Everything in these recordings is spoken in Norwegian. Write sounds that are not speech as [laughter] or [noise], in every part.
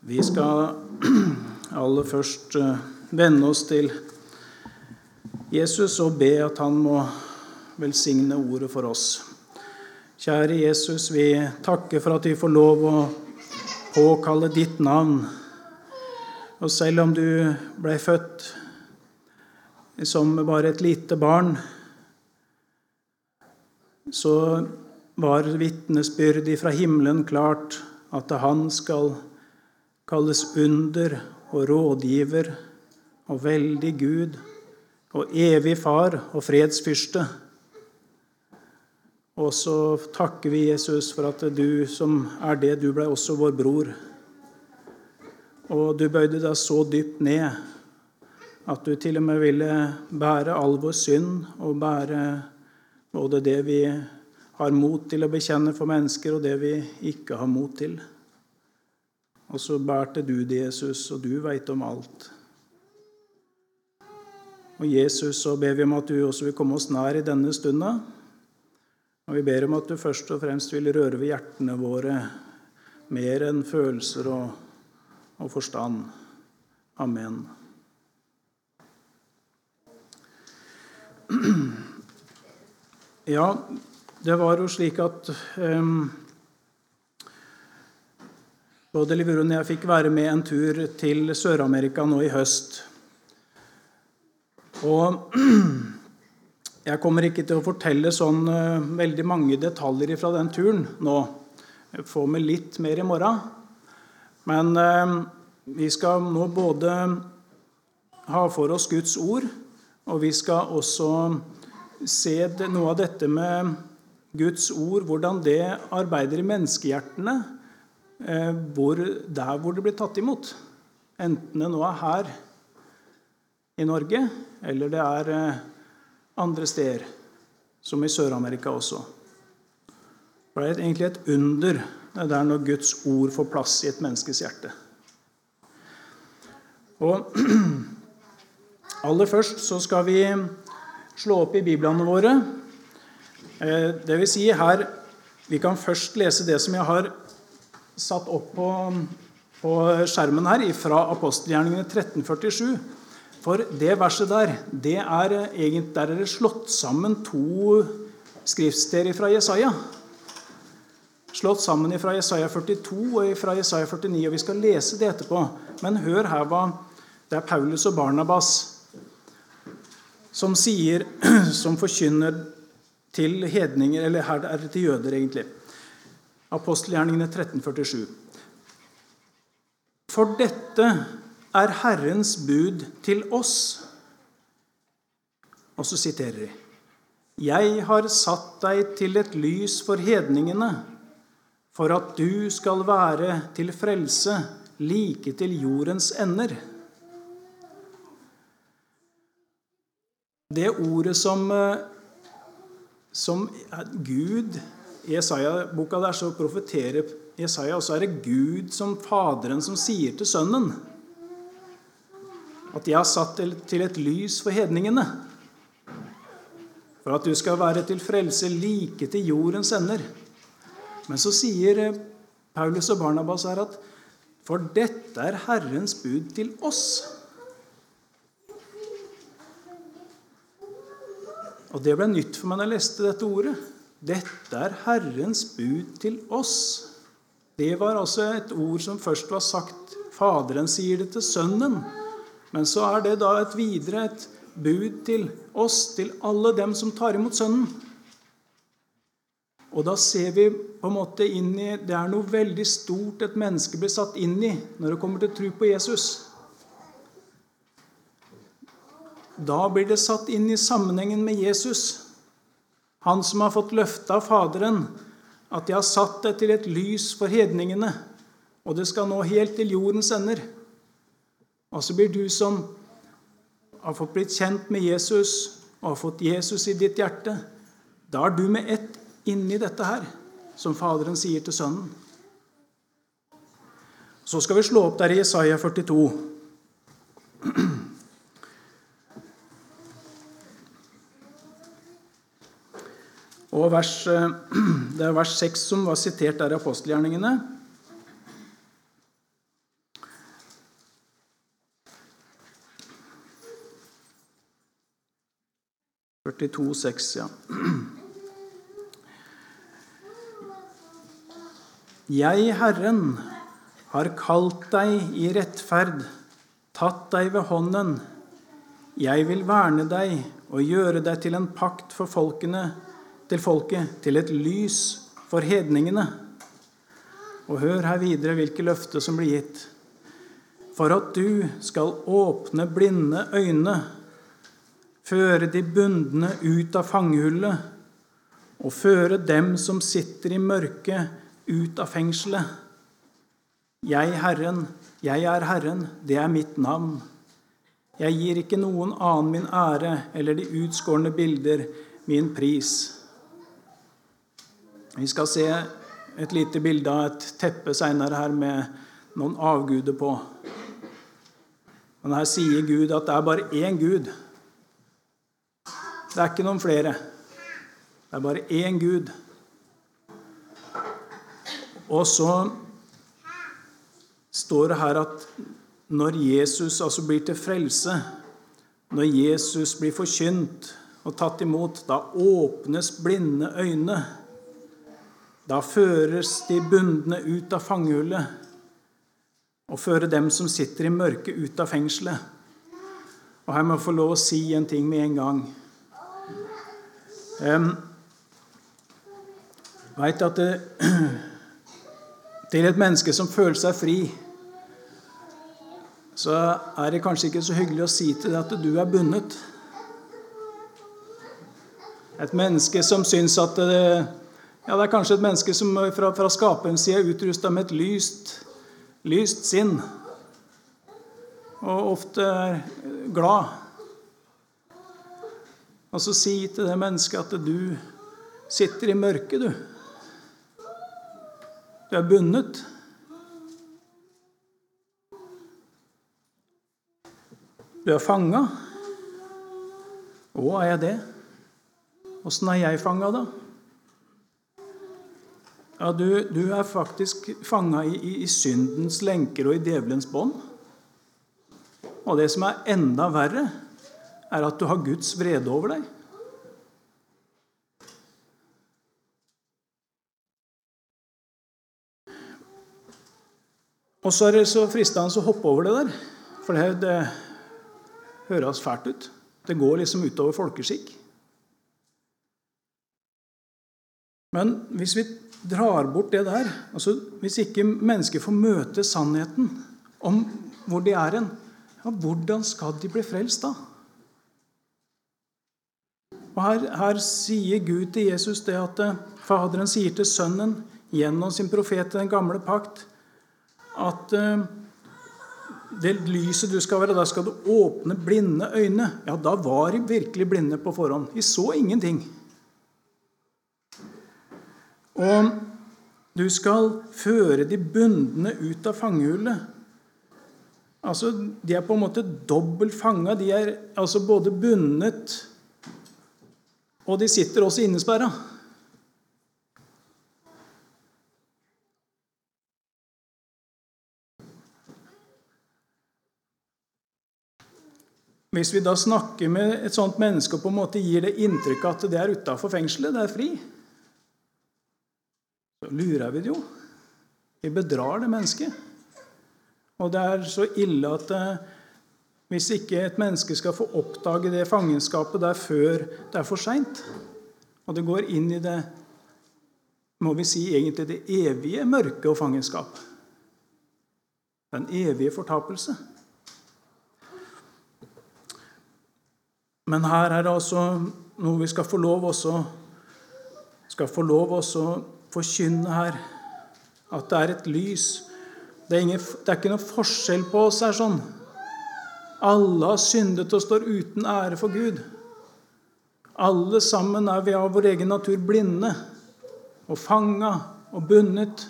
Vi skal [clears throat] aller først eh, vende oss til Jesus og be at han må velsigne ordet for oss. Kjære Jesus, vi takker for at vi får lov å påkalle ditt navn. Og selv om du ble født som bare et lite barn, så var vitnesbyrdet fra himmelen klart at han skal kalles under og rådgiver og veldig Gud og evig far og fredsfyrste. Og så takker vi Jesus for at du som er det, du ble også vår bror. Og du bøyde deg så dypt ned at du til og med ville bære all vår synd og bære både det vi har mot til å bekjenne for mennesker, og det vi ikke har mot til. Og så bærte du det, Jesus, og du veit om alt. Og Jesus, så ber vi om at du også vil komme oss nær i denne stunda. Og vi ber om at du først og fremst vil røre ved hjertene våre mer enn følelser og, og forstand. Amen. Ja, det var jo slik at um, både Livrun og jeg fikk være med en tur til Sør-Amerika nå i høst. Og [clears throat] jeg kommer ikke til å fortelle sånn uh, veldig mange detaljer fra den turen nå. Jeg får med litt mer i morgen. Men uh, vi skal nå både ha for oss Guds ord, og vi skal også se noe av dette med Guds ord, hvordan det arbeider i menneskehjertene, eh, hvor, der hvor det blir tatt imot. Enten det nå er her i Norge, eller det er eh, andre steder, som i Sør-Amerika også. Det er egentlig et under det er når Guds ord får plass i et menneskes hjerte. Og [clears throat] Aller først så skal vi slå opp i biblene våre Eh, det vil si her Vi kan først lese det som jeg har satt opp på, på skjermen her, fra apostelgjerningene 1347. For det verset der, det er egentlig, der er det slått sammen to skriftsteder fra Jesaja. Slått sammen fra Jesaja 42 og fra Jesaja 49. og Vi skal lese det etterpå. Men hør her hva det er Paulus og Barnabas som sier, [clears throat] som forkynner til hedninger, eller her er det til jøder, egentlig. Apostelgjerningene 1347. For dette er Herrens bud til oss. Og så siterer de. Jeg har satt deg til et lys for hedningene, for at du skal være til frelse like til jordens ender. Det ordet som eh, som Gud I Jesaja-boka der så profeterer Jesaja, og så er det Gud som Faderen som sier til Sønnen at 'jeg har satt til et lys for hedningene', for at du skal være til frelse like til jordens ender. Men så sier Paulus og Barnabas her at 'for dette er Herrens bud til oss'. Og det ble nytt for meg da jeg leste dette ordet. Dette er Herrens bud til oss. Det var altså et ord som først var sagt Faderen sier det til Sønnen. Men så er det da et videre et bud til oss, til alle dem som tar imot Sønnen. Og da ser vi på en måte inn i Det er noe veldig stort et menneske blir satt inn i når det kommer til tro på Jesus. Da blir det satt inn i sammenhengen med Jesus, han som har fått løfte av Faderen at 'jeg har satt deg til et lys for hedningene', og det skal nå helt til jordens ender. Og så blir du som har fått blitt kjent med Jesus og har fått Jesus i ditt hjerte, da er du med ett inni dette her, som Faderen sier til Sønnen. Så skal vi slå opp der i Isaiah 42. Og vers, eh, [clears throat] det er vers 6 som var sitert der i apostelgjerningene. ja. [clears throat] Jeg, Herren, har kalt deg i rettferd, tatt deg ved hånden. Jeg vil verne deg og gjøre deg til en pakt for folkene, til folket, til et lys for hedningene. Og hør her videre hvilke løfter som blir gitt. For at du skal åpne blinde øyne føre de bundne ut av fangehullet og føre dem som sitter i mørket, ut av fengselet. Jeg, Herren, jeg er Herren, det er mitt navn. Jeg gir ikke noen annen min ære eller de utskårne bilder min pris. Vi skal se et lite bilde av et teppe seinere her med noen avguder på. Men her sier Gud at det er bare én Gud. Det er ikke noen flere. Det er bare én Gud. Og så står det her at når Jesus altså blir til frelse, når Jesus blir forkynt og tatt imot, da åpnes blinde øyne. Da føres de bundne ut av fangehullet og fører dem som sitter i mørket, ut av fengselet. Og Her må jeg få lov å si en ting med en gang. Um, veit at det, [clears throat] til et menneske som føler seg fri, så er det kanskje ikke så hyggelig å si til deg at du er bundet. Et menneske som syns at det, ja, det er kanskje et menneske som fra, fra skaperens side er utrusta med et lyst, lyst sinn, og ofte er glad. Og så si til det mennesket at du sitter i mørket, du. Du er bundet. Du er fanga. Å, er jeg det? Åssen er jeg fanga, da? Ja, du, du er faktisk fanga i, i, i syndens lenker og i djevelens bånd. Og det som er enda verre, er at du har Guds vrede over deg. Og så er det så fristende å hoppe over det der, for det, det høres fælt ut. Det går liksom utover folkeskikk. Men hvis vi drar bort det der, altså hvis ikke mennesker får møte sannheten om hvor de er hen, ja, hvordan skal de bli frelst da? Og her, her, sier Gud til Jesus det at eh, Faderen sier til Sønnen gjennom sin profet i den gamle pakt at uh, det lyset du skal være, da skal du åpne blinde øyne. Ja, da var de virkelig blinde på forhånd. De så ingenting. Og du skal føre de bundne ut av fangehullet. Altså, De er på en måte dobbelt fanga. De er altså både bundet og de sitter også innesperra. Hvis vi da snakker med et sånt menneske og på en måte gir det inntrykk at det er utafor fengselet, det er fri, lurer vi det jo. Vi bedrar det mennesket. Og det er så ille at eh, hvis ikke et menneske skal få oppdage det fangenskapet der før det er for seint, og det går inn i det må vi si egentlig det evige mørke og fangenskap. Den evige fortapelse. Men her er det altså noe vi skal få lov også skal få lov også forkynne her. At det er et lys. Det er, ingen, det er ikke noe forskjell på oss her sånn. Alle har syndet og står uten ære for Gud. Alle sammen er vi av vår egen natur blinde og fanga og bundet.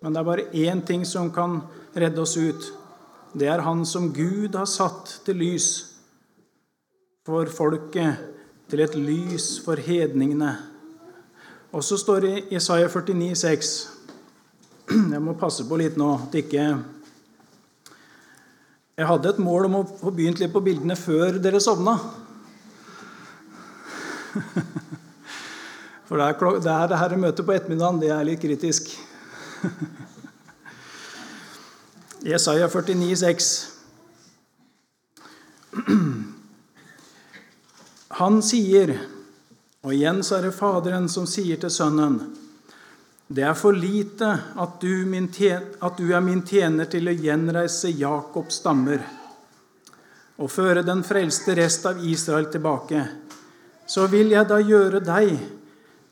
Men det er bare én ting som kan redde oss ut. Det er Han som Gud har satt til lys for folket, til et lys for hedningene. Og så står det i Isaiah 49, 49,6 [clears throat] Jeg må passe på litt nå at ikke jeg hadde et mål om å få begynt litt på bildene før dere sovna. [laughs] For det er, det er det her møtet på ettermiddagen, det er litt kritisk. Jesaja 49, 49,6. Han sier, og igjen så er det Faderen som sier til Sønnen det er for lite at du, at du, er min tjener til å gjenreise Jakobs stammer og føre den frelste rest av Israel tilbake. Så vil jeg da gjøre deg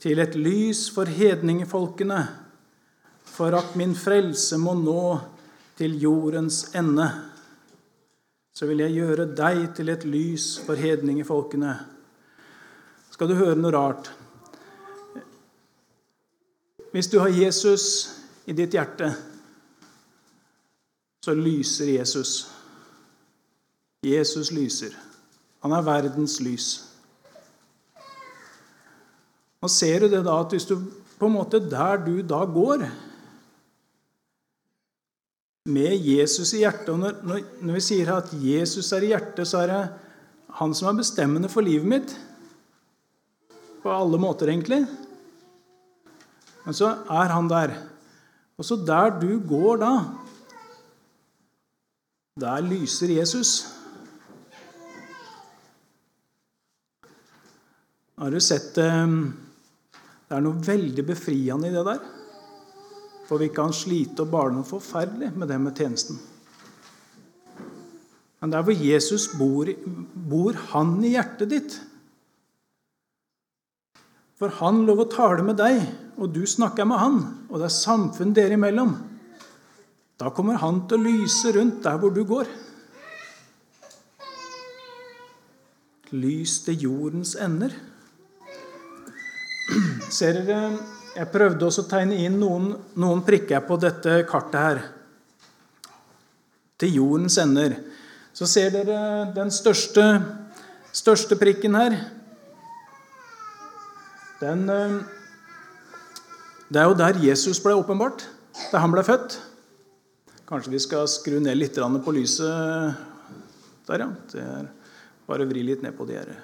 til et lys for hedningefolkene, for at min frelse må nå til jordens ende. Så vil jeg gjøre deg til et lys for hedningefolkene. Skal du høre noe rart? Hvis du har Jesus i ditt hjerte, så lyser Jesus. Jesus lyser. Han er verdens lys. Og ser du det da at hvis du på en måte der du da går med Jesus i hjertet og når, når, vi sier at Jesus er i hjertet, så er det han som er bestemmende for livet mitt. På alle måter, egentlig. Men så er han der. Og så der du går da, der lyser Jesus. Har du sett eh, Det er noe veldig befriende i det der. For vi kan slite og bale noe forferdelig med det med tjenesten. Men der hvor Jesus bor, bor han i hjertet ditt. For han lov å tale med deg, og du snakker med han, og det er samfunn dere imellom. Da kommer han til å lyse rundt der hvor du går. Lys til jordens ender. [clears throat] Ser dere Jeg prøvde også å tegne inn noen, noen prikker på dette kartet her. Til jordens ender. Så ser dere den største, største prikken her. Den, eh, det er jo der Jesus ble åpenbart, da han ble født. Kanskje vi skal skru ned litt på lyset der, ja. Det er bare vri litt ned på det her.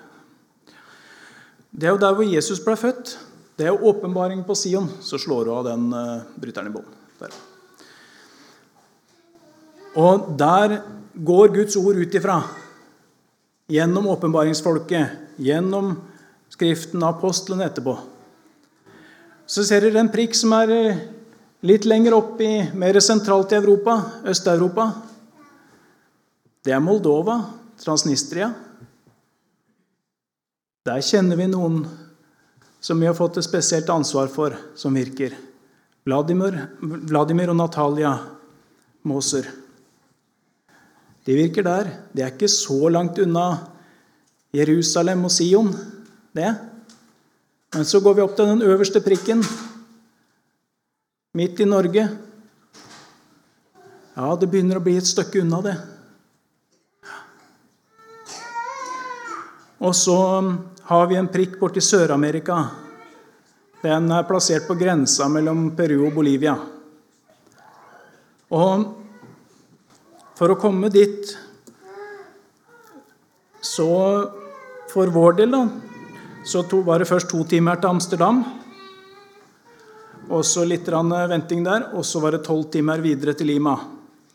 Det er jo der hvor Jesus ble født. Det er jo åpenbaring på Sion. Så slår du av den uh, bryteren i bånn. Og der går Guds ord ut ifra. Gjennom åpenbaringsfolket, gjennom Skriften, apostlene etterpå. Så ser dere en prikk som er eh, litt lenger opp i mer sentralt i Europa, Øst-Europa. Det er Moldova, Transnistria. Der kjenner vi noen som vi har fått et spesielt ansvar for, som virker. Vladimir, Vladimir og Natalia Moser. De virker der. De er ikke så langt unna Jerusalem og Sion det. Men så går vi opp til den øverste prikken, midt i Norge. Ja, det begynner å bli et stykke unna, det. Og så har vi en prikk borti Sør-Amerika. Den er plassert på grensa mellom Peru og Bolivia. Og for å komme dit så for vår del, da, så var det først to timer til Amsterdam. Og så litt venting der, og så var det tolv timer videre til Lima.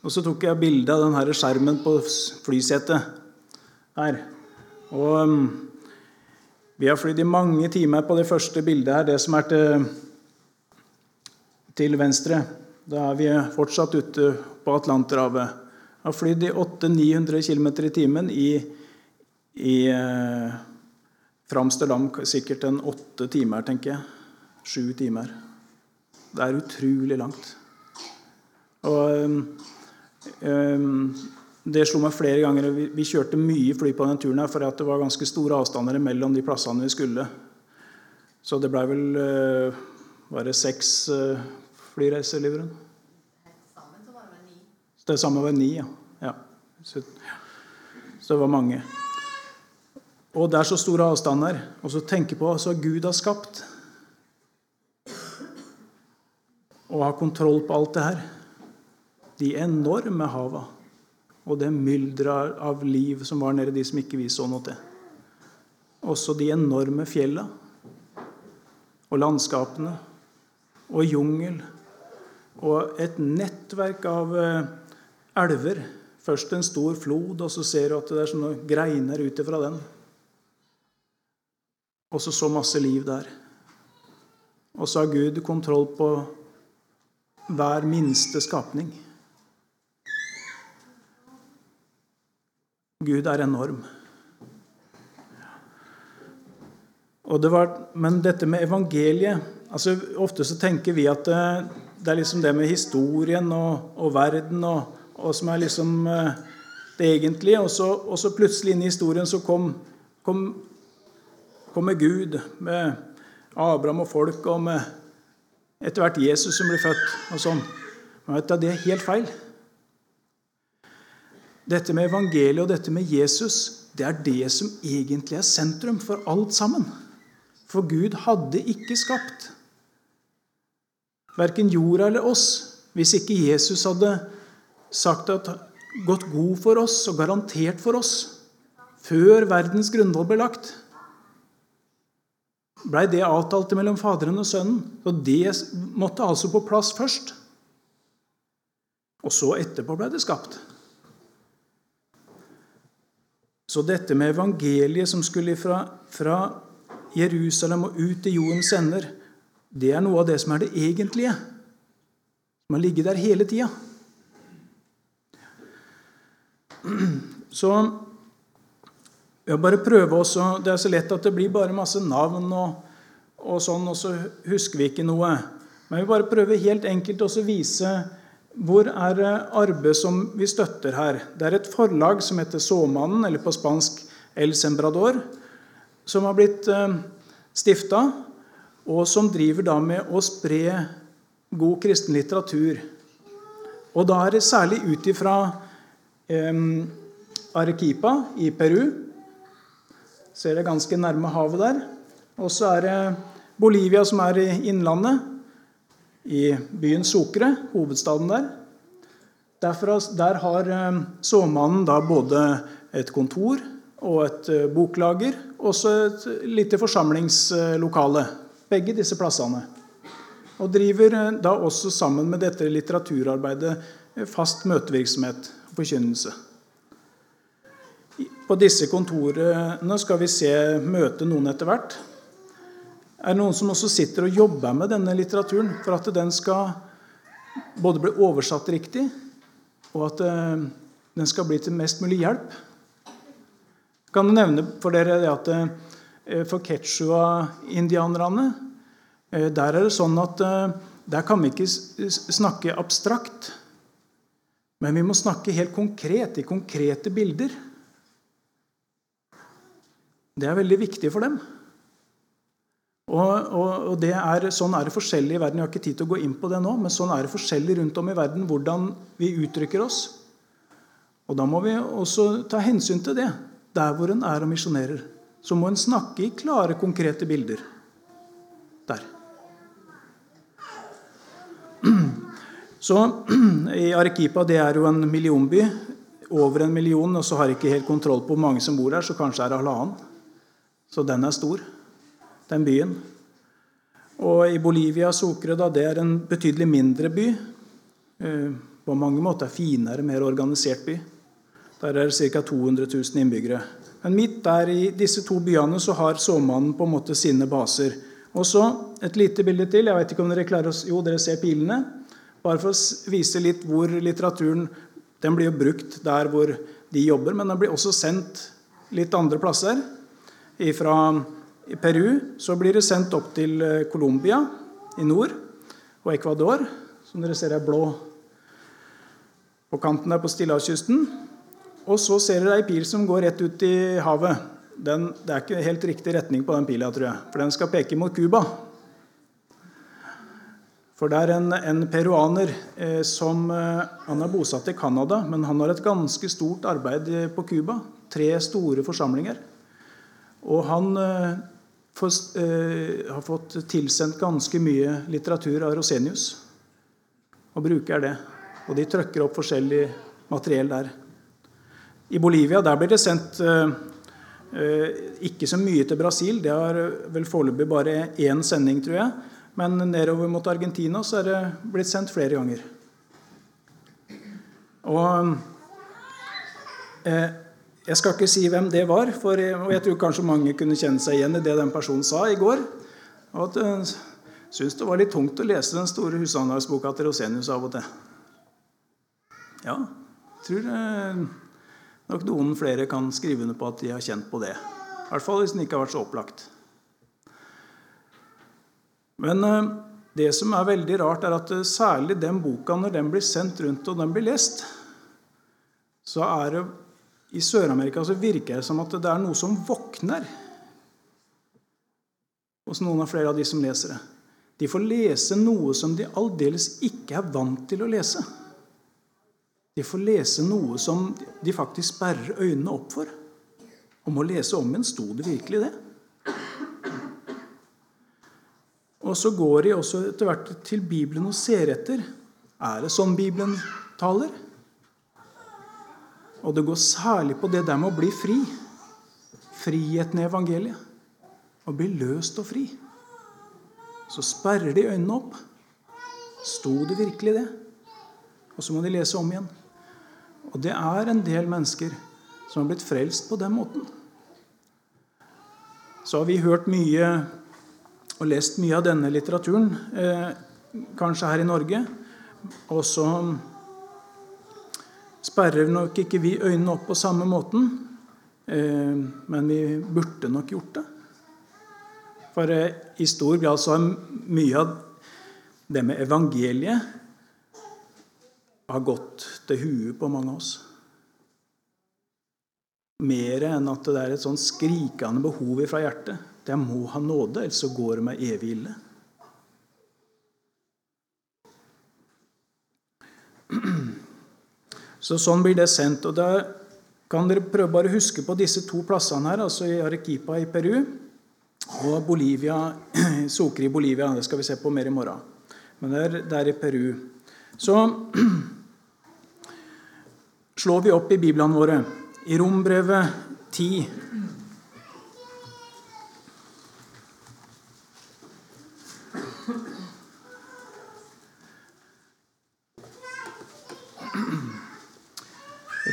Og så tok jeg bilde av denne skjermen på flysetet her. Og um, vi har flydd i mange timer på det første bildet her, det som er til, til venstre. Da er vi fortsatt ute på Atlanterhavet. Har flydd i 800-900 km i timen i, i uh, fra Amsterdam sikkert en åtte timer, tenker jeg. Sju timer. Det er utrolig langt. Og um, Det slo meg flere ganger. Vi, vi kjørte mye fly på den turen her, for det var ganske store avstander mellom de plassene vi skulle. Så det blei vel uh, Var det seks uh, flyreiser, Liveren? Det vel ni. Det samme var ni, ja. ja. Så, så det var mange. Og det er så store avstander. Og så tenke på hva Gud har skapt. Og ha kontroll på alt det her. De enorme hava. Og det mylderet av liv som var nede, de som ikke vi så noe til. også de enorme fjella og landskapene og jungel og et nettverk av eh, elver. Først en stor flod, og så ser du at det er sånne greiner ut ifra den. Og så så masse liv der. Og så har Gud kontroll på hver minste skapning. Gud er enorm. Det var, men dette med evangeliet altså Ofte så tenker vi at det, det er liksom det med historien og, og verden og, og, som er liksom eh, det egentlige. Og så, og så plutselig inn i historien så kom, kom, kommer Gud med Abraham og folk og med etter hvert Jesus som blir født. og sånn. Men vet du, Det er helt feil. Dette med evangeliet og dette med Jesus det er det som egentlig er sentrum for alt sammen. For Gud hadde ikke skapt verken jorda eller oss hvis ikke Jesus hadde sagt at gått god for oss og garantert for oss før verdens grunnvoll ble lagt. Blei det avtalt mellom Faderen og Sønnen. Og det måtte altså på plass først. Og så etterpå ble det skapt. Så dette med evangeliet som skulle fra, fra Jerusalem og ut til jordens ender, det er noe av det som er det egentlige. Som har ligget der hele tida. Så jeg bare prøve også, Det er så lett at det blir bare masse navn, og, og sånn, og så husker vi ikke noe. Men vi bare prøver helt enkelt å vise hvor er arbeidet som vi støtter her. Det er et forlag som heter Såmannen, eller på spansk El Sembrador, som har blitt eh, stifta, og som driver da med å spre god kristen litteratur. Og da er det særlig ut ifra eh, Arequipa i Peru. Ser det ganske nærme havet der. Og så er det Bolivia, som er i innlandet, i byen Sokre, hovedstaden der. Derfra, der har eh, såmannen da både et kontor og et eh, boklager, og så et lite forsamlingslokale. Begge disse plassene. Og driver eh, da også sammen med dette litteraturarbeidet fast møtevirksomhet og forkynnelse. På disse kontorene skal vi se møte noen etter hvert. Er det noen som også sitter og jobber med denne litteraturen for at den skal både bli oversatt riktig, og at den skal bli til mest mulig hjelp kan nevne for dere at eh, for quechua-indianerne eh, der er det sånn at eh, der kan vi ikke snakke abstrakt. Men vi må snakke helt konkret, i konkrete bilder. Det er veldig viktig for dem. Og, og, og er, Sånn er det forskjellig i verden. Jeg har ikke tid til å gå inn på det nå, men sånn er det forskjellig rundt om i verden hvordan vi uttrykker oss. Og Da må vi også ta hensyn til det der hvor en er og misjonerer, så må en snakke i klare, konkrete bilder. Der. Så i Arequipa, det er jo en millionby. Over en million, og så har jeg ikke helt kontroll på hvor mange som bor der, så kanskje er det halvannen. Så den er stor, den byen. Og i Bolivia, Sucre, da, det er en betydelig mindre by. Eh, på mange måter finere, mer organisert by. Der er det ca. 200 000 innbyggere. Men midt der i disse to byene så har såmannen på en måte sine baser. Og så et lite bilde til. Jeg vet ikke om dere klarer å Jo, dere ser pilene. Bare for å vise litt hvor litteraturen Den blir jo brukt der hvor de jobber, men den blir også sendt litt andre plasser. Fra Peru så blir det sendt opp til eh, Colombia i nord og Ecuador, som dere ser er blå på kanten der på Stillehavskysten. Og så ser dere ei pil som går rett ut i havet. Den, det er ikke helt riktig retning på den pila, tror jeg. For den skal peke mot Cuba. For det er en, en peruaner eh, som eh, Han er bosatt i Canada, men han har et ganske stort arbeid på Cuba. Tre store forsamlinger. Og han eh, for, eh, har fått tilsendt ganske mye litteratur av Rosenius. Og bruker det. Og de trykker opp forskjellig materiell der. I Bolivia der blir det sendt eh, Ikke så mye til Brasil. Det har vel foreløpig bare én sending, tror jeg. Men nedover mot Argentina så er det blitt sendt flere ganger. Og eh, Jeg skal ikke si hvem det var, for jeg, og jeg tror kanskje mange kunne kjenne seg igjen i det den personen sa i går. Og at jeg eh, syntes det var litt tungt å lese den store hushandelsboka til Rosenius av og til. Ja, jeg tror eh, nok noen flere kan skrive under på at de har kjent på det. I hvert fall hvis den ikke har vært så opplagt. Men eh, det som er veldig rart, er at særlig den boka, når den blir sendt rundt og den blir lest, så er det i Sør-Amerika så virker det som at det er noe som våkner hos noen av flere av de som leser det. De får lese noe som de aldeles ikke er vant til å lese. De får lese noe som de faktisk sperrer øynene opp for. Om å lese om igjen, sto det virkelig det? Og så går de også etter hvert til Bibelen og ser etter. Er det sånn Bibelen taler? Og det går særlig på det der med å bli fri. Friheten i evangeliet. Å bli løst og fri. Så sperrer de øynene opp. Sto det virkelig det? Og så må de lese om igjen. Og det er en del mennesker som har blitt frelst på den måten. Så har vi hørt mye og lest mye av denne litteraturen, eh, kanskje her i Norge. Og så sperrer nok ikke vi øynene opp på samme måten, eh, men vi burde nok gjort det. For eh, i stor grad så har mye av det med evangeliet har gått til huet på mange av oss. Mer enn at det er et sånn skrikende behov fra hjertet. Jeg må ha nåde, ellers så går det meg evig ille. Så Sånn blir det sendt. og Da kan dere prøve bare å huske på disse to plassene her, altså i Arequipa i Peru og Bolivia, [clears throat] Sokri i Bolivia. Det skal vi se på mer i morgen. Men det er der i Peru. Så [clears throat] slår vi opp i biblene våre. I Rombrevet 10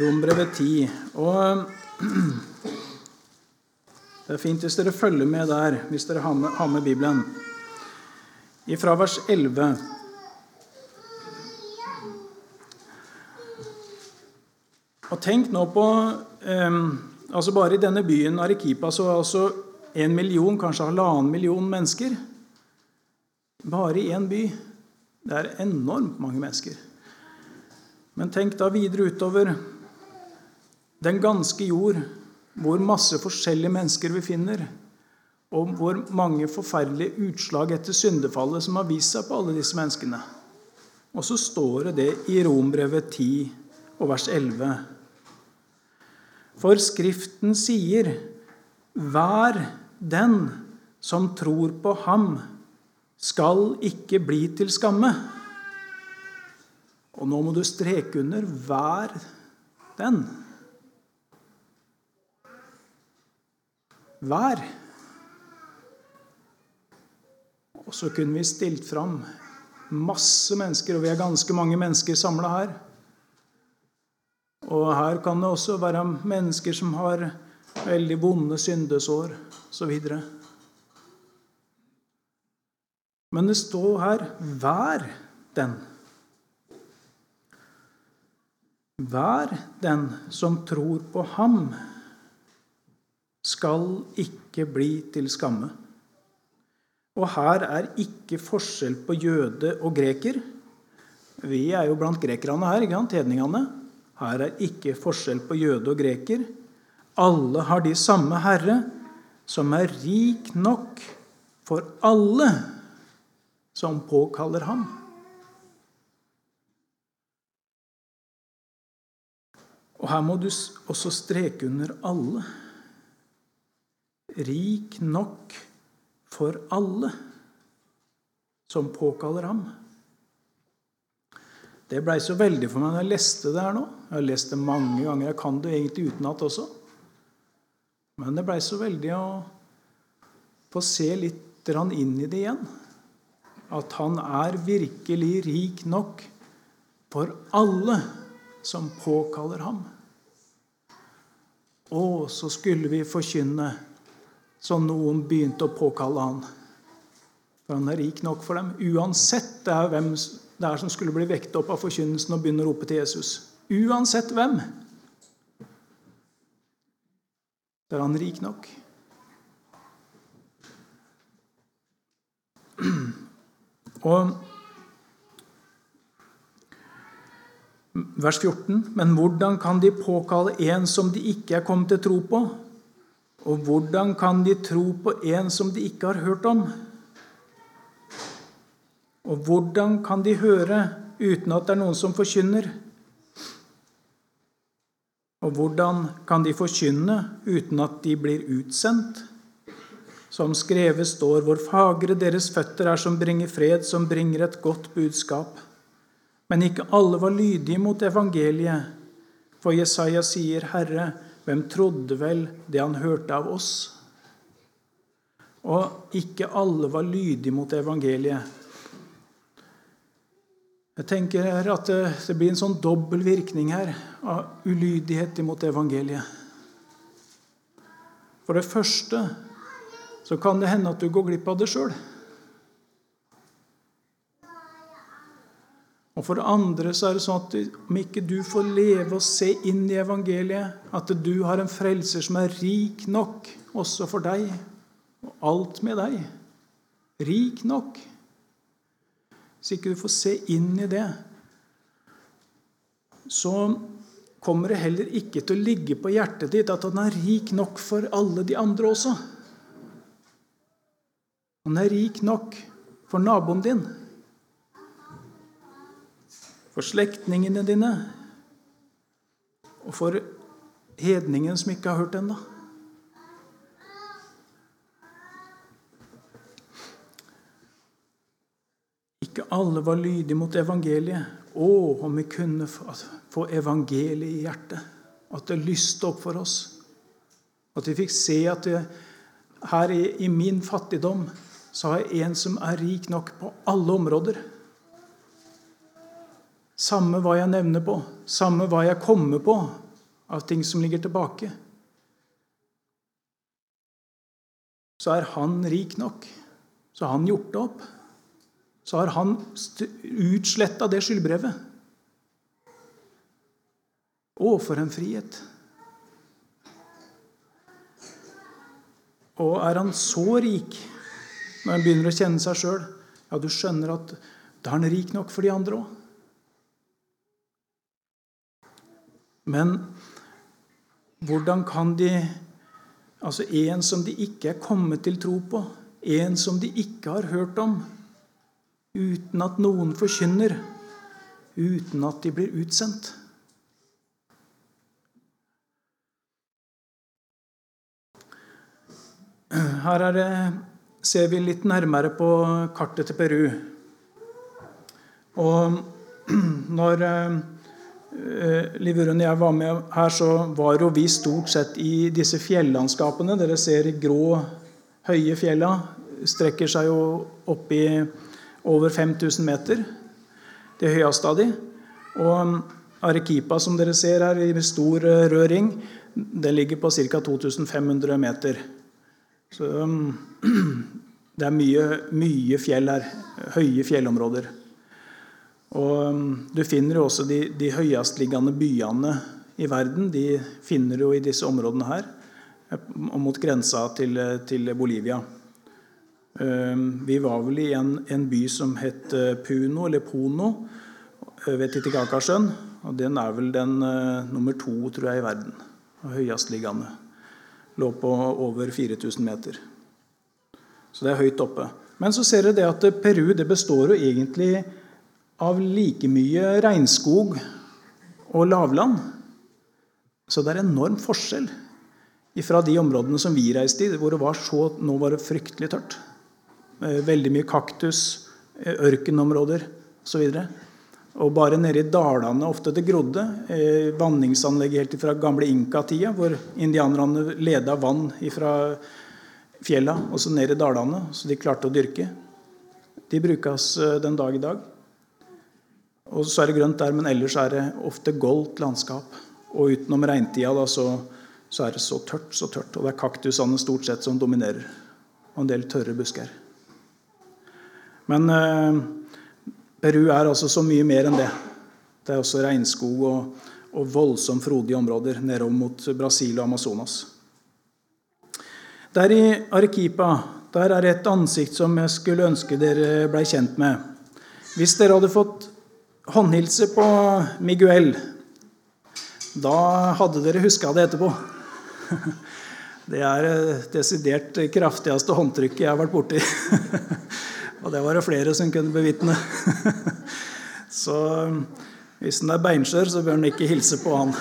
Rombrevet 10. Og [clears throat] det er fint hvis dere følger med der, hvis dere har med, har med Bibelen. Ifra vers 11. Og tenk nå på eh, altså Bare i denne byen Arequipa så er altså en million, kanskje halvannen million mennesker. Bare i én by. Det er enormt mange mennesker. Men tenk da videre utover den ganske jord, hvor masse forskjellige mennesker vi finner, og hvor mange forferdelige utslag etter syndefallet som har vist seg på alle disse menneskene. Og så står det det i Rombrevet 10 og vers 11. For Skriften sier:" 'Vær den som tror på ham, skal ikke bli til skamme. Og nå må du streke under 'vær den'. Hver. Og så kunne vi stilt fram masse mennesker, og vi er ganske mange mennesker samla her. Og her kan det også være mennesker som har veldig vonde syndesår osv. Men det står her 'vær den'. Vær den som tror på ham skal ikke bli til skamme. Og her er ikke forskjell på jøde og greker. Vi er jo blant grekerne her, ikke sant? hedningene. Her er ikke forskjell på jøde og greker. Alle har de samme Herre, som er rik nok for alle som påkaller ham. Og her må du også streke under alle rik nok for alle som påkaller ham. Det blei så veldig for meg når jeg leste det her nå. Jeg har lest det mange ganger. Jeg kan det egentlig utenat også. Men det blei så veldig å få se litt inn i det igjen. At han er virkelig rik nok for alle som påkaller ham. Og så skulle vi forkynne som noen begynte å påkalle han. For han er rik nok for dem, uansett det er hvem det er som skulle bli vekket opp av forkynnelsen og begynne å rope til Jesus. Uansett hvem. Så er han rik nok. [clears throat] Og vers 14.: Men hvordan kan de påkalle en som de ikke er kommet til tro på? Og hvordan kan de tro på en som de ikke har hørt om? Og hvordan kan de høre uten at det er noen som forkynner? Og hvordan kan de forkynne uten at de blir utsendt? Som skrevet står, hvor fagre deres føtter er som bringer fred, som bringer et godt budskap. Men ikke alle var lydige mot evangeliet. For Jesaja sier, Herre, hvem trodde vel det han hørte av oss? Og ikke alle var lydige mot evangeliet. Jeg tenker at det blir en sånn dobbel virkning her av ulydighet imot evangeliet. For det første så kan det hende at du går glipp av det sjøl. Og for det andre så er det sånn at om ikke du får leve og se inn i evangeliet, at du har en frelser som er rik nok også for deg, og alt med deg Rik nok. Hvis ikke du får se inn i det, så kommer det heller ikke til å ligge på hjertet ditt at han er rik nok for alle de andre også. Han er rik nok for naboen din, for slektningene dine og for hedningen som ikke har hørt ennå. Ikke alle var lydige mot evangeliet. Å, om vi kunne få evangeliet i hjertet. At det lyste opp for oss. At vi fikk se at det, her i, i min fattigdom så har jeg en som er rik nok på alle områder. Samme hva jeg nevner på, samme hva jeg kommer på av ting som ligger tilbake, så er han rik nok. Så har han gjort det opp. Så har han utsletta det skyldbrevet. Å, for en frihet! Og er han så rik når han begynner å kjenne seg sjøl, ja, du skjønner at da er han rik nok for de andre òg. Men hvordan kan de Altså en som de ikke er kommet til tro på, en som de ikke har hørt om, uten at noen forkynner, uten at de blir utsendt. Her er det ser vi litt nærmere på kartet til Peru. Og [clears throat] når eh, Livurun og jeg var med her, så var jo vi stort sett i disse fjellandskapene. Dere ser grå, høye fjella. Strekker seg jo opp i over 5000 meter. Det høyeste av de. Og Arequipa, som dere ser her, i stor eh, rød ring, den ligger på ca. 2500 meter. Så [clears throat] det er mye, mye, fjell her. Høye fjellområder. Og um, du finner jo også de, de høyestliggende byene i verden. De finner du jo i disse områdene her, eh, mot grensa til, til Bolivia. Um, vi var vel i en, en, by som het eh, Puno, eller Pono, eh, ved Titicacasjøen. Og den er vel den uh, nummer to, tror jeg, i verden. Høyestliggende lå på over 4000 meter. Så det er høyt oppe. Men så ser dere det at Peru det består jo egentlig av like mye regnskog og lavland. Så det er enorm forskjell fra de områdene som vi reiste i, hvor det var så, nå var det fryktelig tørt. Eh, veldig mye kaktus, eh, ørkenområder osv. Og bare nede i dalene, ofte det grodde, Vanningsanlegg vanningsanlegget helt fra gamle Inka-tida, hvor indianerne leda vann fra fjella og så ned i dalene, så de klarte å dyrke. De brukes eh, den dag i dag. Og så er det grønt der, men ellers er det ofte goldt landskap. Og utenom regntida så, så, er det så tørt, så tørt. Og det er kaktusene stort sett som dominerer. Og en del tørre busker. Men eh, Peru er altså så mye mer enn det. Det er også regnskog og, og voldsomt frodige områder nedover mot Brasil og Amazonas. Der i Arequipa der er et ansikt som jeg skulle ønske dere blei kjent med. Hvis dere hadde fått håndhilse på Miguel, da hadde dere huska det etterpå. [laughs] Det er det desidert kraftigste håndtrykket jeg har vært borti. [laughs] Og det var det flere som kunne bevitne. [laughs] Så hvis han er beinskjør, så bør han ikke hilse på han.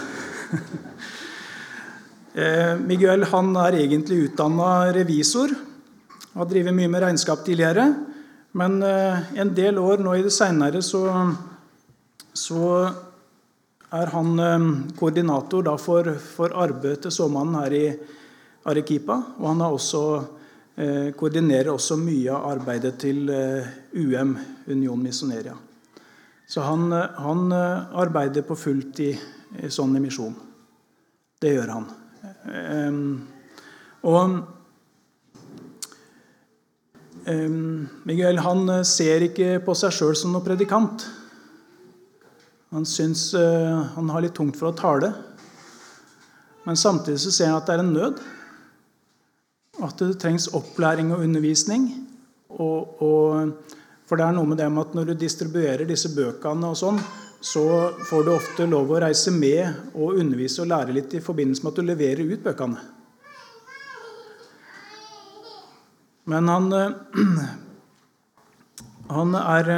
Eh, Miguel han er egentlig utdanna revisor. Har drevet mye med regnskap tidligere. Men eh, en del år nå i det seinere så, så, er han eh, koordinator for, for arbeidet til såmannen her i Arequipa. Og han også Eh, koordinerer også mye av arbeidet til UM, Union Missioneria. Så han, han arbeider på fullt i, i sånn misjon. Det gjør han. Og Miguel han ser ikke på seg sjøl som noen predikant. Han syns han har litt tungt for å tale. Men samtidig så ser han at det er en nød. At det trengs opplæring og undervisning. Og, og, for det er noe med det med at når du distribuerer disse bøkene, og sånn, så får du ofte lov å reise med og undervise og lære litt i forbindelse med at du leverer ut bøkene. Men han, han er,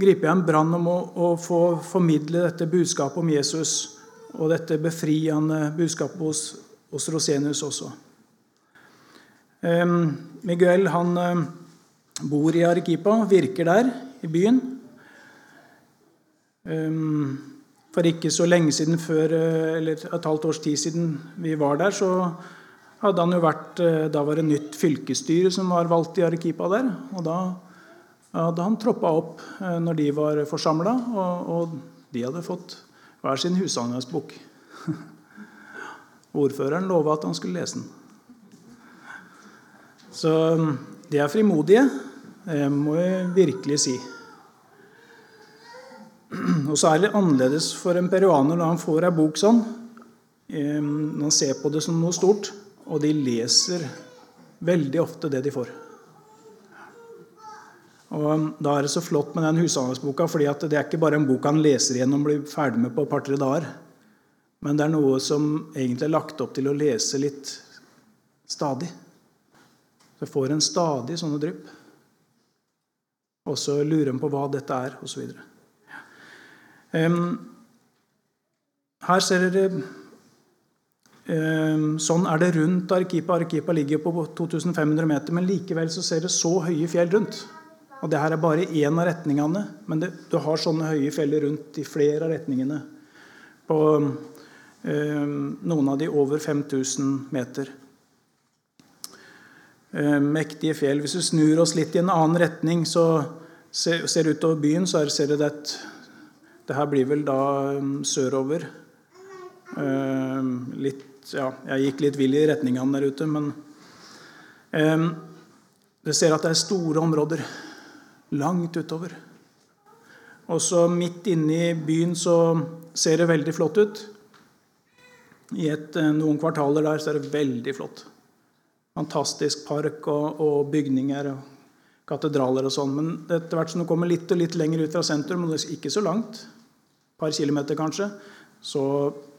griper i en brann om å, å, få formidle dette budskapet om Jesus og dette befriende budskapet hos, hos Rosenius også. Miguel han eh, bor i Arequipa, virker der, i byen. For ikke så lenge siden, før, eh, eller et halvt års tid siden vi var der, så hadde han jo vært eh, Da var det nytt fylkesstyre som var valgt i Arequipa der. Og da hadde han troppa opp når de var forsamla, og, og, de hadde fått hver sin hushandelsbok. [laughs] Ordføreren lova at han skulle lese den. Så um, de er frimodige, må jeg virkelig si. [clears throat] Og så er det annerledes for en peruaner når han får ei bok sånn. Når han ser på det som noe stort, og de leser veldig ofte det de får. Og um, Da er det så flott med den hushandelsboka, fordi det er ikke bare en bok han leser igjennom og blir ferdig med på et par-tre dager. Men det er noe som egentlig er lagt opp til å lese litt stadig. Så får en stadig sånne drypp. Og så lurer en på hva dette er, osv. Um, her ser dere um, Sånn er det rundt Arkipa. Arkipa ligger på 2500 meter, men likevel så ser det så høye fjell rundt. Og det her er bare én av retningene, men det, du har sånne høye fjell rundt i flere av retningene. På um, noen av de over 5000 meter. Eh, mektige fjell. Hvis du snur oss litt i en annen retning, så ser, ser utover byen, så ser dere at det her blir vel da um, sørover. Eh, litt Ja, jeg gikk litt vill i retningene der ute, men um, Dere ser at det er store områder langt utover. Og så midt inne i byen så ser det veldig flott ut. I et, noen kvartaler der så er det veldig flott fantastisk park og, og bygninger og katedraler og sånn. Men etter hvert som du kommer litt og litt lenger ut fra sentrum, og ikke så langt, et par kilometer kanskje, så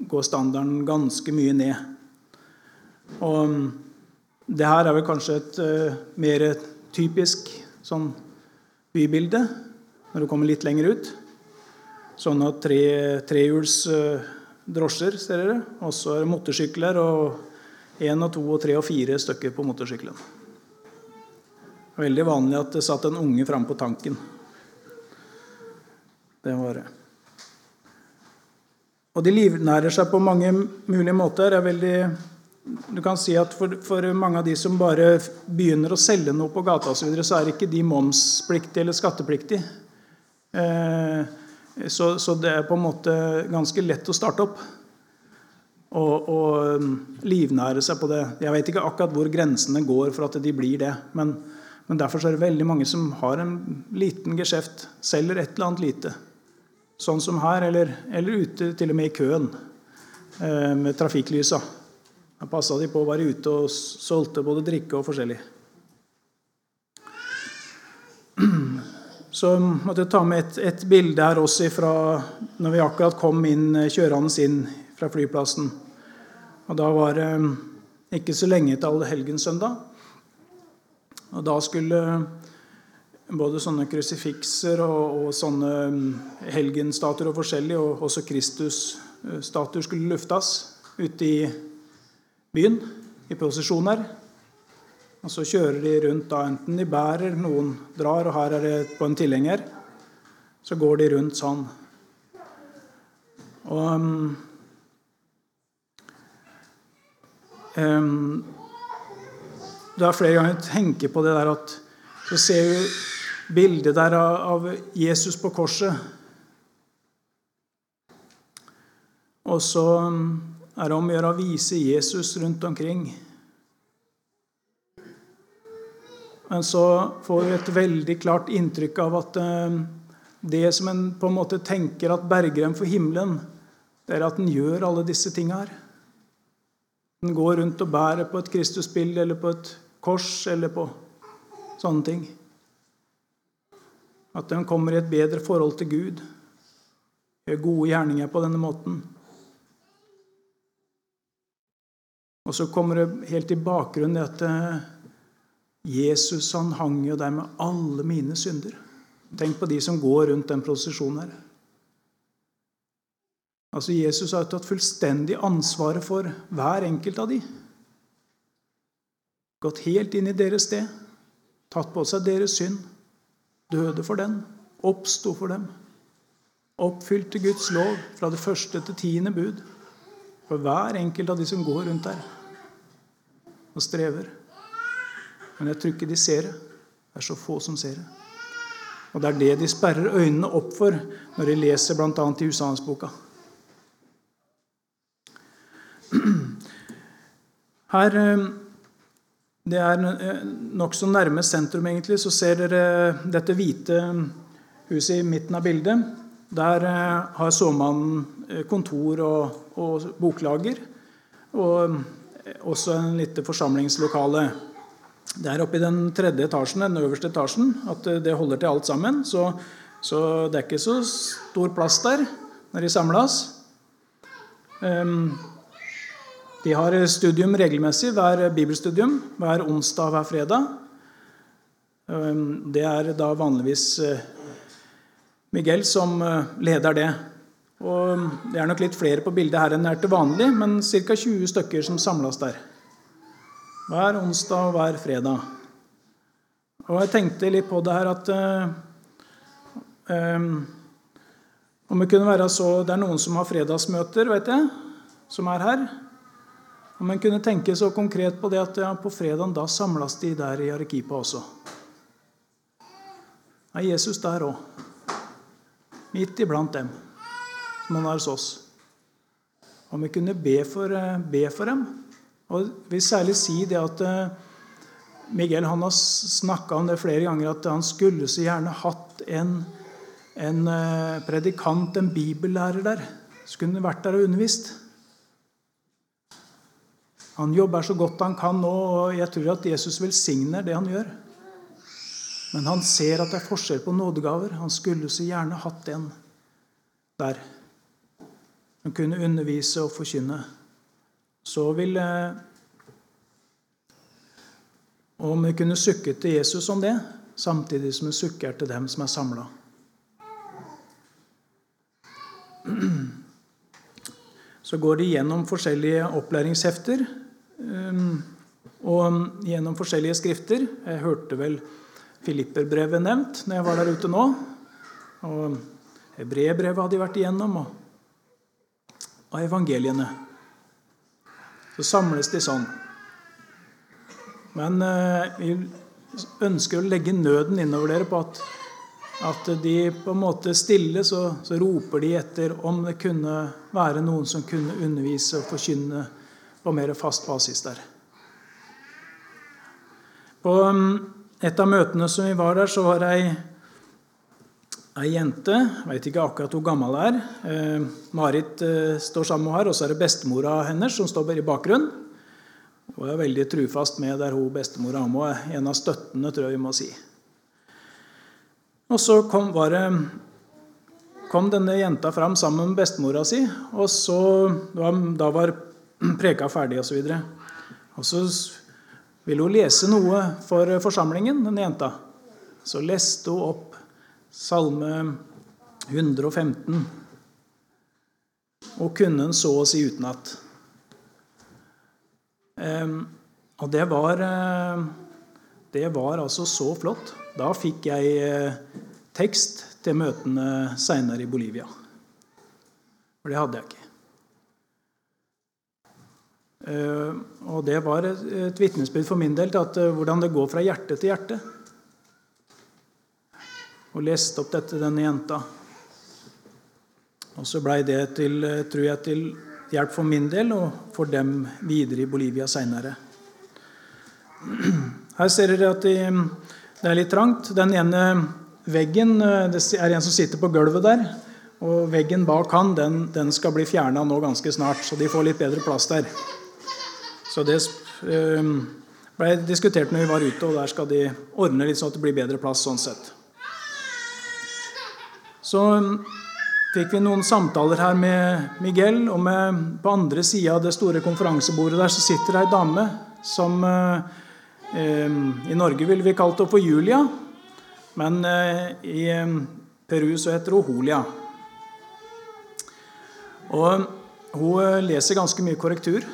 går standarden ganske mye ned. Og mm, det her er vel kanskje et uh, mer typisk sånn bybilde når du kommer litt lenger ut. Sånne tre, trehjuls uh, drosjer, ser dere. Og så er det motorsykler og Én og to og tre og fire stykker på motorsykkelen. Veldig vanlig at det satt en unge framme på tanken. Det var det. Og de livnærer seg på mange mulige måter. Det er veldig du kan si at for, for, mange av de som bare begynner å selge noe på gata, så, videre, så er ikke de momspliktige eller skattepliktige. Eh, så, så, det er på en måte ganske lett å starte opp og, og um, livnære seg på det. Jeg vet ikke akkurat hvor grensene går for at de blir det. Men, men derfor er det veldig mange som har en liten geskjeft, selger et eller annet lite. Sånn som her, eller, eller ute til og med i køen eh, med trafikklysa. Da passa de på å være ute og solgte både drikke og forskjellig. Så måtte jeg ta med et, et bilde her også fra når vi akkurat kom inn, kjørende inn fra flyplassen. Og Da var det eh, ikke så lenge til allehelgenssøndag. Og da skulle både sånne krusifikser og, og sånne mm, helgenstatuer og forskjellig, og også Kristus-statuer skulle luftes ute i byen i prosesjoner. Og så kjører de rundt, da, enten de bærer, noen drar, og her er det på en tilhenger. Så går de rundt sånn. Og um, um, Det er flere ganger jeg tenker på det der at så ser vi bildet der av Jesus på korset. Og så um, er om å gjøre å vise Jesus rundt omkring. Men så får vi et veldig klart inntrykk av at eh, det som en på en måte tenker at berger en for himmelen, det er at en gjør alle disse tinga her. En går rundt og bærer på et Kristusbilde eller på et kors eller på sånne ting. At en kommer i et bedre forhold til Gud, gjør gode gjerninger på denne måten. Og så kommer det helt i bakgrunnen at eh, Jesus han hang jo der med alle mine synder. Tenk på de som går rundt den prosesjonen her. Altså Jesus har tatt fullstendig ansvaret for hver enkelt av de. Gått helt inn i deres sted, tatt på seg deres synd, døde for den, oppsto for dem. Oppfylte Guds lov fra det første til tiende bud for hver enkelt av de som går rundt der og strever. Men jeg tror ikke de ser det. Det er så få som ser det. Og det er det de sperrer øynene opp for når de leser bl.a. i Hushandsboka. Her eh, Det er eh, nokså nærme sentrum, egentlig. Så ser dere dette hvite huset i midten av bildet. Der eh, har såmannen kontor og, og boklager. Og også en lite forsamlingslokale. Det er oppe i den tredje etasjen, den øverste etasjen, at det holder til alt sammen. Så, så det er ikke så stor plass der når de samles. Um, de har studium regelmessig, hver bibelstudium, hver onsdag og hver fredag. Um, det er da vanligvis uh, Miguel som leder det. Og Det er nok litt flere på bildet her enn det er til vanlig, men ca. 20 stykker som samles der hver onsdag og hver fredag. Og jeg tenkte litt på det her at uh, um, Om det kunne være så Det er noen som har fredagsmøter, vet jeg, som er her. Om en kunne tenke så konkret på det at ja, på fredagen da samles de der i Arekipa også. Er Jesus der òg? Midt iblant dem, som han er hos oss. Om vi kunne be for, eh, be for dem og jeg vil særlig si det at eh, Miguel han har snakka om det flere ganger, at han skulle så gjerne hatt en, en eh, predikant, en bibellærer der. Skulle han vært der og undervist. Han jobber så godt han kan nå, og jeg tror at Jesus velsigner det han gjør. Men han ser at det er forskjell på nådegaver. Han skulle så gjerne hatt en der. Han kunne undervise og forkynne så vil eh, Om vi kunne sukke til Jesus om det, samtidig som vi sukker til dem som er samla. Så går de gjennom forskjellige opplæringshefter eh, og gjennom forskjellige skrifter. Jeg hørte vel Filipperbrevet nevnt når jeg var der ute nå. Og Hebrebrevet hadde de vært igjennom. og av evangeliene. Så samles de sånn. Men eh, vi ønsker å legge nøden innover dere på at, at de på en måte stille så, så, roper de etter om det kunne være noen som kunne undervise og forkynne på mer fast basis der. På mm, et av møtene som vi var der, så var det ei, ei jente. Vet ikke akkurat hvor gammel hun er. Eh, Marit eh, står sammen med henne, og så er det bestemora hennes som står i bakgrunnen. Hun er veldig trufast med der hun bestemora er en av støttene, tror jeg vi må si. Og så kom, det, kom denne jenta fram sammen med bestemora si, og så, da var [clears throat] preka ferdig osv. Og, og så ville hun lese noe for forsamlingen, denne jenta. Så leste hun opp Salme 115 og kunne den så å si utenat. Og det var, eh, det var altså så flott. Da fikk jeg eh, tekst til møtene seinere i Bolivia. For det hadde jeg ikke. Eh, og det var et, vitnesbyrd for min del til at, hvordan det går fra hjerte til hjerte. Og leste opp dette denne jenta. Og så blei det til, eh, tror jeg, til hjelp for min del og for dem videre i Bolivia seinere. [clears throat] Her ser dere at det er litt trangt. Den ene veggen Det er en som sitter på gulvet der. Og veggen bak han den, den skal bli fjerna nå ganske snart, så de får litt bedre plass der. Så det ble diskutert når vi var ute, og der skal de ordne litt sånn at det blir bedre plass sånn sett. Så fikk vi noen samtaler her med Miguel, og med, på andre sida av det store konferansebordet der så sitter det ei dame som eh, I Norge ville vi kalt henne for Julia, men eh, i eh, Peru så heter hun Holia. Og hun leser ganske mye korrektur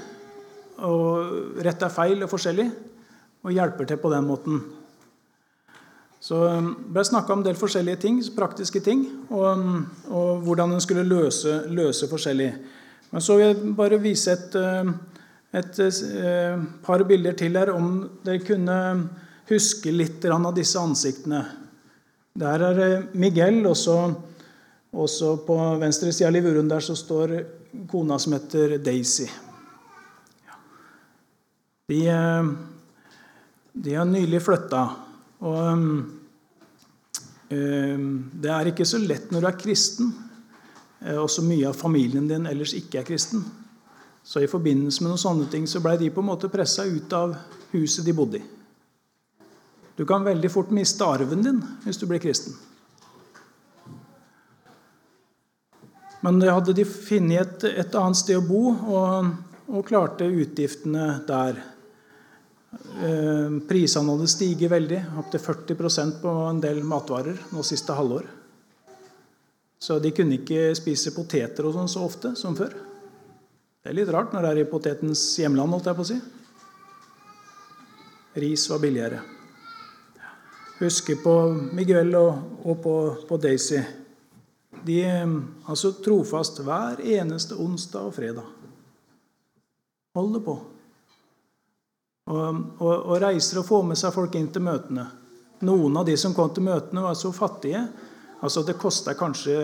og rett er feil og forskjellig, og hjelper til på den måten. Så det ble det snakka om en del forskjellige ting, praktiske ting, og, um, og hvordan en skulle løse, løse, forskjellig. Men så vil jeg bare vise et, um, et, et, et par bilder til her, om dere kunne huske litt av disse ansiktene. Der er Miguel, og så på venstre side av livuren der så står kona som heter Daisy. De, de har nylig flytta. Og det er ikke så lett når du er kristen, eh, og så mye av familien din ellers ikke er kristen. Så i forbindelse med noen sånne ting så ble de på en måte pressa ut av huset de bodde i. Du kan veldig fort miste arven din hvis du blir kristen. Men hadde de funnet et, et annet sted å bo og, og klarte utgiftene der, prisene hadde stiget veldig, opptil 40% på en del matvarer nå siste halvår. Så de kunne ikke spise poteter og sånn så ofte som før. Det er litt rart når det er i potetens hjemland, holdt jeg på å si. Ris var billigere. Husker på Miguel og, og på, på, Daisy. De altså trofast hver eneste onsdag og fredag. Holder på. Og, og, og, reiser og får med seg folk inn til møtene. Noen av de som kom til møtene, var så fattige. Altså Det kosta kanskje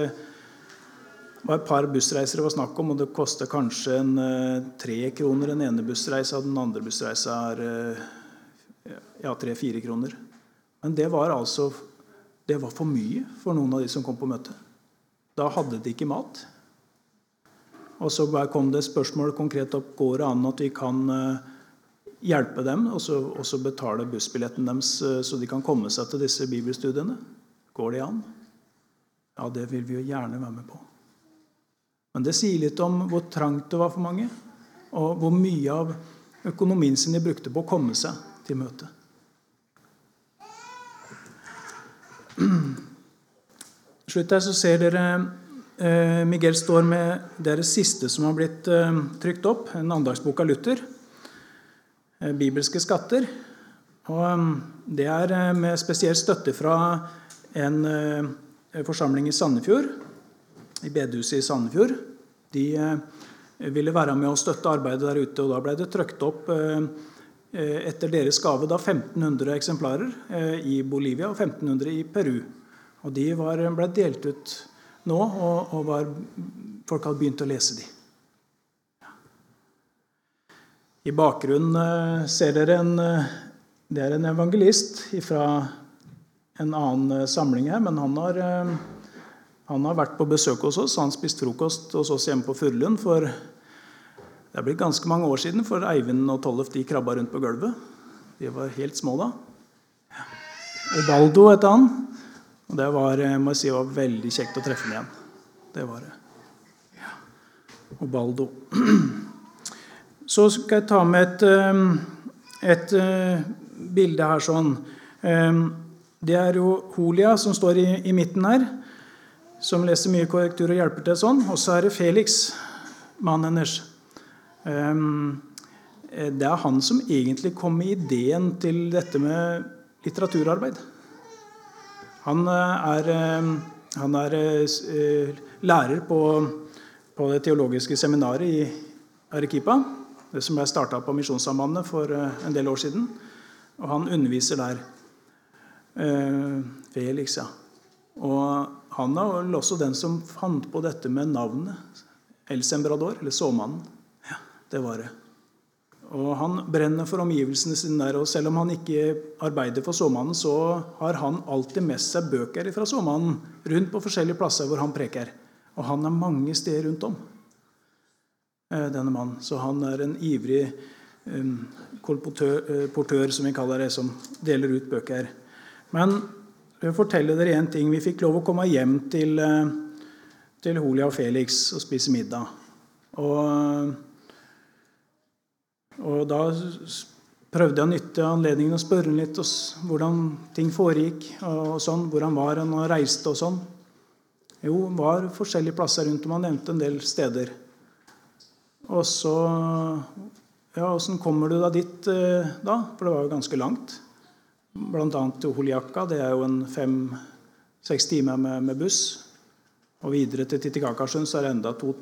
det var et par bussreiser det var snakk om, og det koster kanskje en, uh, tre kroner den ene bussreisa, den andre bussreisa er uh, ja, tre-fire kroner. Men det var altså det var for mye for noen av de som kom på møtet. Da hadde de ikke mat. Og så kom det spørsmål konkret opp går det an at vi kan uh, hjelpe dem og så betale bussbilletten deres eh, så de kan komme seg til disse bibelstudiene? Går det an? Ja, det vil vi jo gjerne være med på. Men det sier litt om hvor trangt det var for mange, og hvor mye av økonomien sin de brukte på å komme seg til møtet. Slutt her så ser dere eh, Miguel står med det siste som har blitt eh, trykt opp, en andagsbok av Luther. Eh, bibelske skatter. Og um, det er eh, med spesiell støtte fra en eh, forsamling i Sandefjord, i bedehuset i Sandefjord. De ville være med å støtte arbeidet der ute. og Da ble det trykt opp etter deres gave da 1500 eksemplarer i Bolivia og 1500 i Peru. Og De var, ble delt ut nå, og, og var, folk hadde begynt å lese de. I bakgrunnen ser dere en, det er en evangelist fra en annen samling her, men han har han har vært på besøk hos oss. Han spiste frokost hos oss hjemme på Furulund for det er blitt ganske mange år siden, for Eivind og Tollef de krabba rundt på gulvet. De var helt små da. Obaldo het han. Og det var, må jeg si, var veldig kjekt å treffe ham igjen. Det var det. Ja. Obaldo. [clears throat] Så skal jeg ta med et, eh, et eh, bilde her sånn. Eh, det er jo Holia som står i, i midten her som leser mye korrektur og hjelper til sånn. Og så er det Felix, mannen hennes. Det er han som egentlig kom med ideen til dette med litteraturarbeid. Han er, han er lærer på, på, det teologiske seminaret i Arequipa, det som ble starta på Misjonssambandet for eh, en del år siden. Og han underviser der. Felix, ja. Og han er vel også den som fant på dette med navnet El Sembrador, eller såmannen. Ja, det var det. Og Han brenner for omgivelsene sine der. og Selv om han ikke arbeider for såmannen, så har han alltid med seg bøker fra såmannen rundt på forskjellige plasser hvor han preker. Og han er mange steder rundt om, eh, denne mannen. Så han er en ivrig kolportør, som vi kaller det, som deler ut bøker. Men jeg vil fortelle dere en ting. Vi fikk lov å komme hjem til, eh, til Holia og Felix og spise middag. Og, og da prøvde jeg å nytte anledningen å spørre ham litt hvordan ting foregikk. og sånn, Hvor han var han reiste og sånn. Jo, han var forskjellige plasser rundt om. Han nevnte en del steder. Og så Ja, åssen kommer du da dit, eh, da? For det var jo ganske langt. Bl.a. til Holiaka. Det er jo en fem-seks timer med, med, buss. Og videre til Titicacasjøen så er det enda to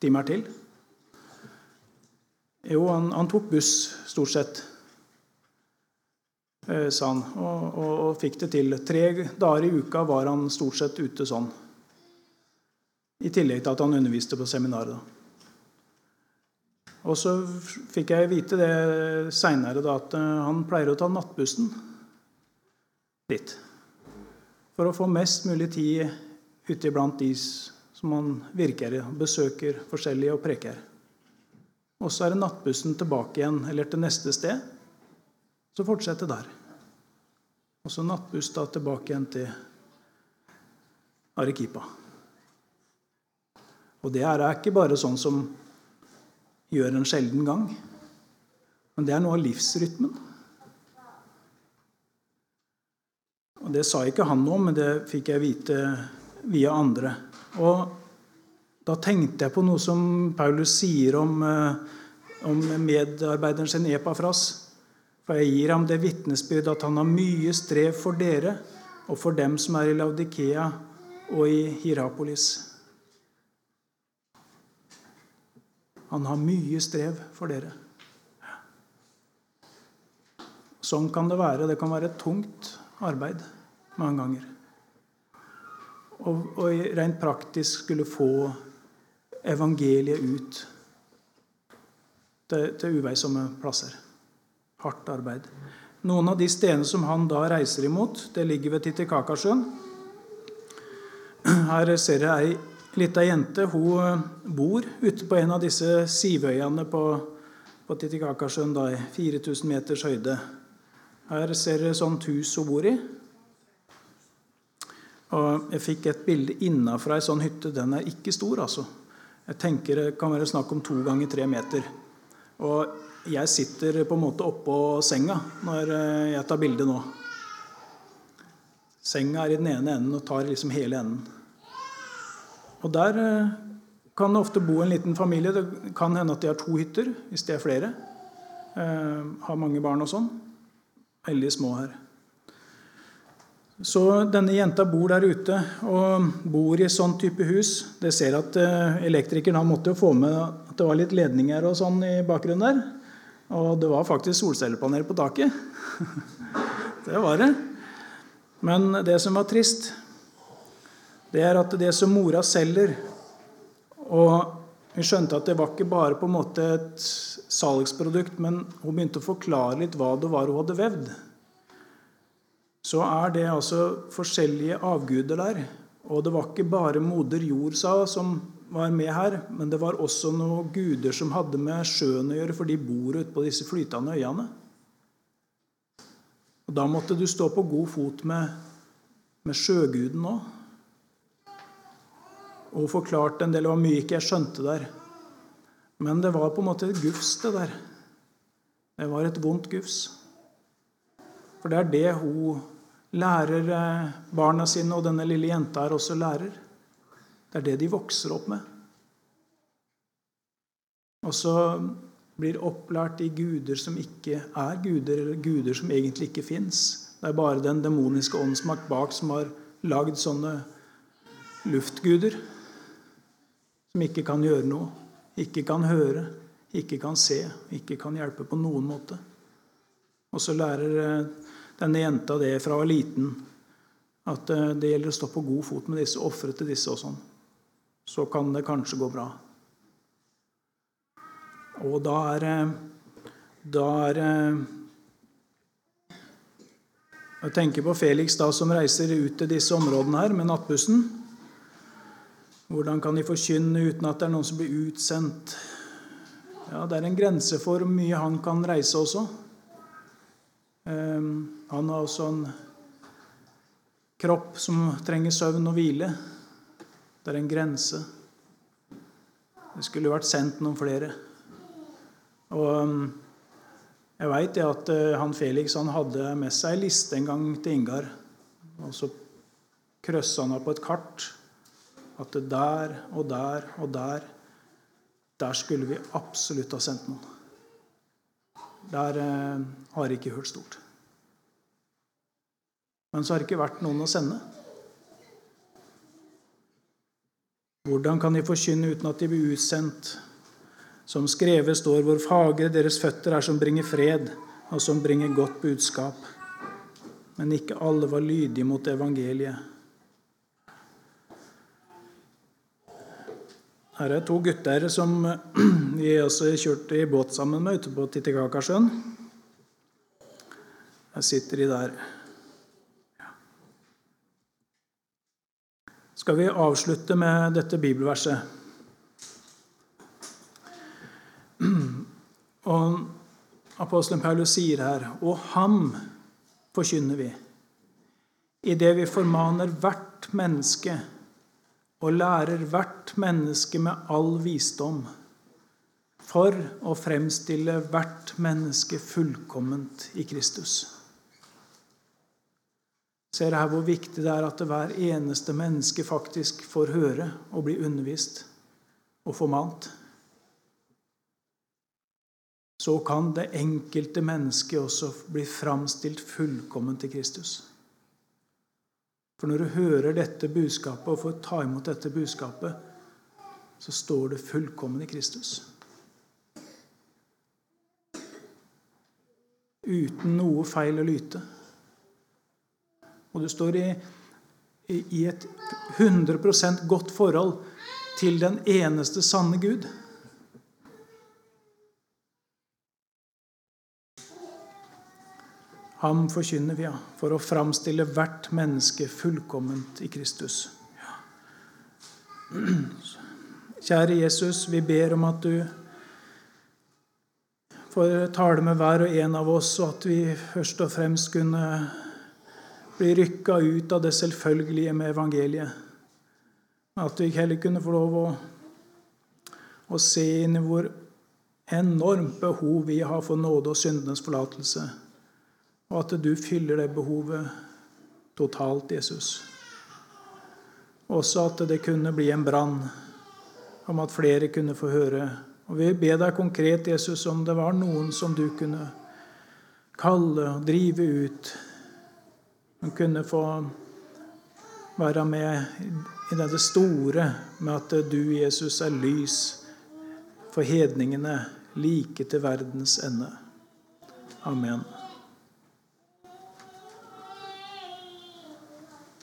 timer til. Jo, han, han tok buss stort sett, eh, sa han. Og, og, og, fikk det til. Tre dager i uka var han stort sett ute sånn. I tillegg til at han underviste på seminaret. Og så fikk jeg vite det seinere at eh, han pleier å ta nattbussen litt. For å få mest mulig tid ute iblant de som han virker i, besøker forskjellige og preker. Og så er det nattbussen tilbake igjen, eller til neste sted. Så fortsetter der. Og så nattbuss da tilbake igjen til Arequipa. Og det er ikke bare sånn som gjør en sjelden gang. Men det er noe av livsrytmen. Og Det sa ikke han noe om, men det fikk jeg vite via andre. Og Da tenkte jeg på noe som Paulus sier om, eh, om medarbeideren sin Epafras. For jeg gir ham det vitnesbyrd at han har mye strev for dere og for dem som er i Laudikea og i Hirapolis. Han har mye strev for dere. Sånn kan det være. Det kan være tungt arbeid mange ganger. Og, og rent praktisk skulle få evangeliet ut til, til uveisomme plasser. Hardt arbeid. Noen av de stedene som han da reiser imot, det ligger ved Titicacasjøen. Her ser jeg ei lita jente. Hun eh, bor ute på en av disse sivøyene på, på Titicacasjøen, i 4000 meters høyde. Her ser dere sånt hus hun bor i. Og jeg fikk et bilde innafra ei sånn hytte. Den er ikke stor, altså. Jeg tenker Det kan være snakk om to ganger tre meter. Og jeg sitter på en måte oppå senga når eh, jeg tar bilde nå. Senga er i den ene enden og tar liksom hele enden. Og der eh, kan det ofte bo en liten familie. Det kan hende at de har to hytter, hvis det er flere. Eh, har mange barn og sånn. Veldig små her. Så denne jenta bor der ute og bor i sånn type hus. Det ser at eh, Elektrikeren han måtte jo få med at det var litt ledninger og sånn i bakgrunnen der. Og det var faktisk solcellepanel på taket. [laughs] det var det. Men det som var trist, det er at det som mora selger Og hun skjønte at det var ikke bare på en måte et salgsprodukt, men hun begynte å forklare litt hva det var hun hadde vevd. Så er det altså forskjellige avguder der. Og det var ikke bare moder jord, sa, som var med her, men det var også noen guder som hadde med sjøen å gjøre, for de bor ute på disse flytende øyene. Og Da måtte du stå på god fot med, med sjøguden òg. Og forklarte en del. Det var mye ikke jeg skjønte der. Men det var på en måte et gufs, det der. Det var et vondt gufs. For det er det hun lærer eh, barna sine, og denne lille jenta her også lærer. Det er det de vokser opp med. Og så blir opplært i guder som ikke er guder, eller guder som egentlig ikke fins. Det er bare den demoniske åndsmakt bak som har lagd sånne luftguder som ikke kan gjøre noe, ikke kan høre, ikke kan se, ikke kan hjelpe på noen måte. Og så lærer eh, denne jenta det fra liten, at eh, det gjelder å stå på god fot med disse, ofre til disse og sånn. Så kan det kanskje gå bra. Og da er Da er Jeg tenker på Felix da som reiser ut til disse områdene her med nattbussen. Hvordan kan de forkynne uten at det er noen som blir utsendt? Ja, Det er en grense for hvor mye han kan reise også. Ehm, han har også en kropp som trenger søvn og hvile. Det er en grense. Det skulle vært sendt noen flere. Og um, jeg veit at uh, han Felix han hadde med seg ei liste en gang til Ingar. Og så krøssa han av på et kart at det der og der og der Der skulle vi absolutt ha sendt noen. Der eh, har jeg ikke hørt stort. Men så har det ikke vært noen å sende. Hvordan kan de forkynne uten at de blir utsendt? Som skrevet står, hvor fagre deres føtter er som bringer fred, og som bringer godt budskap. Men ikke alle var lydige mot evangeliet. Her er to gutter som [clears throat] vi også kjørte i båt sammen med ute på Titicacasjøen. Her sitter de der. Skal vi avslutte med dette bibelverset? [clears throat] Og apostelen Paulus sier her Og ham forkynner vi, idet vi formaner hvert menneske og lærer hvert menneske med all visdom, for å fremstille hvert menneske fullkomment i Kristus. Ser her hvor viktig det er at hver eneste menneske faktisk får høre og bli undervist og formant så kan det enkelte mennesket også bli framstilt fullkomment til Kristus. For når du hører dette budskapet og får ta imot dette budskapet, så står du fullkommen i Kristus. Uten noe feil å lyte. Og du står i, i et 100% godt forhold til den eneste sanne Gud. Ham forkynner vi, ja, for å framstille hvert menneske fullkomment i Kristus. Kjære Jesus, vi ber om at du får tale med hver og en av oss, og at vi først og fremst kunne bli rykka ut av det selvfølgelige med evangeliet. At vi heller kunne få lov å, å se inn i hvor enormt behov vi har for nåde og syndenes forlatelse og at du fyller det behovet totalt, Jesus. Også at det kunne bli en brann, om at flere kunne få høre. Og Vi ber deg konkret, Jesus, om det var noen som du kunne kalle og drive ut. Som kunne få være med i dette store med at du, Jesus, er lys for hedningene like til verdens ende. Amen.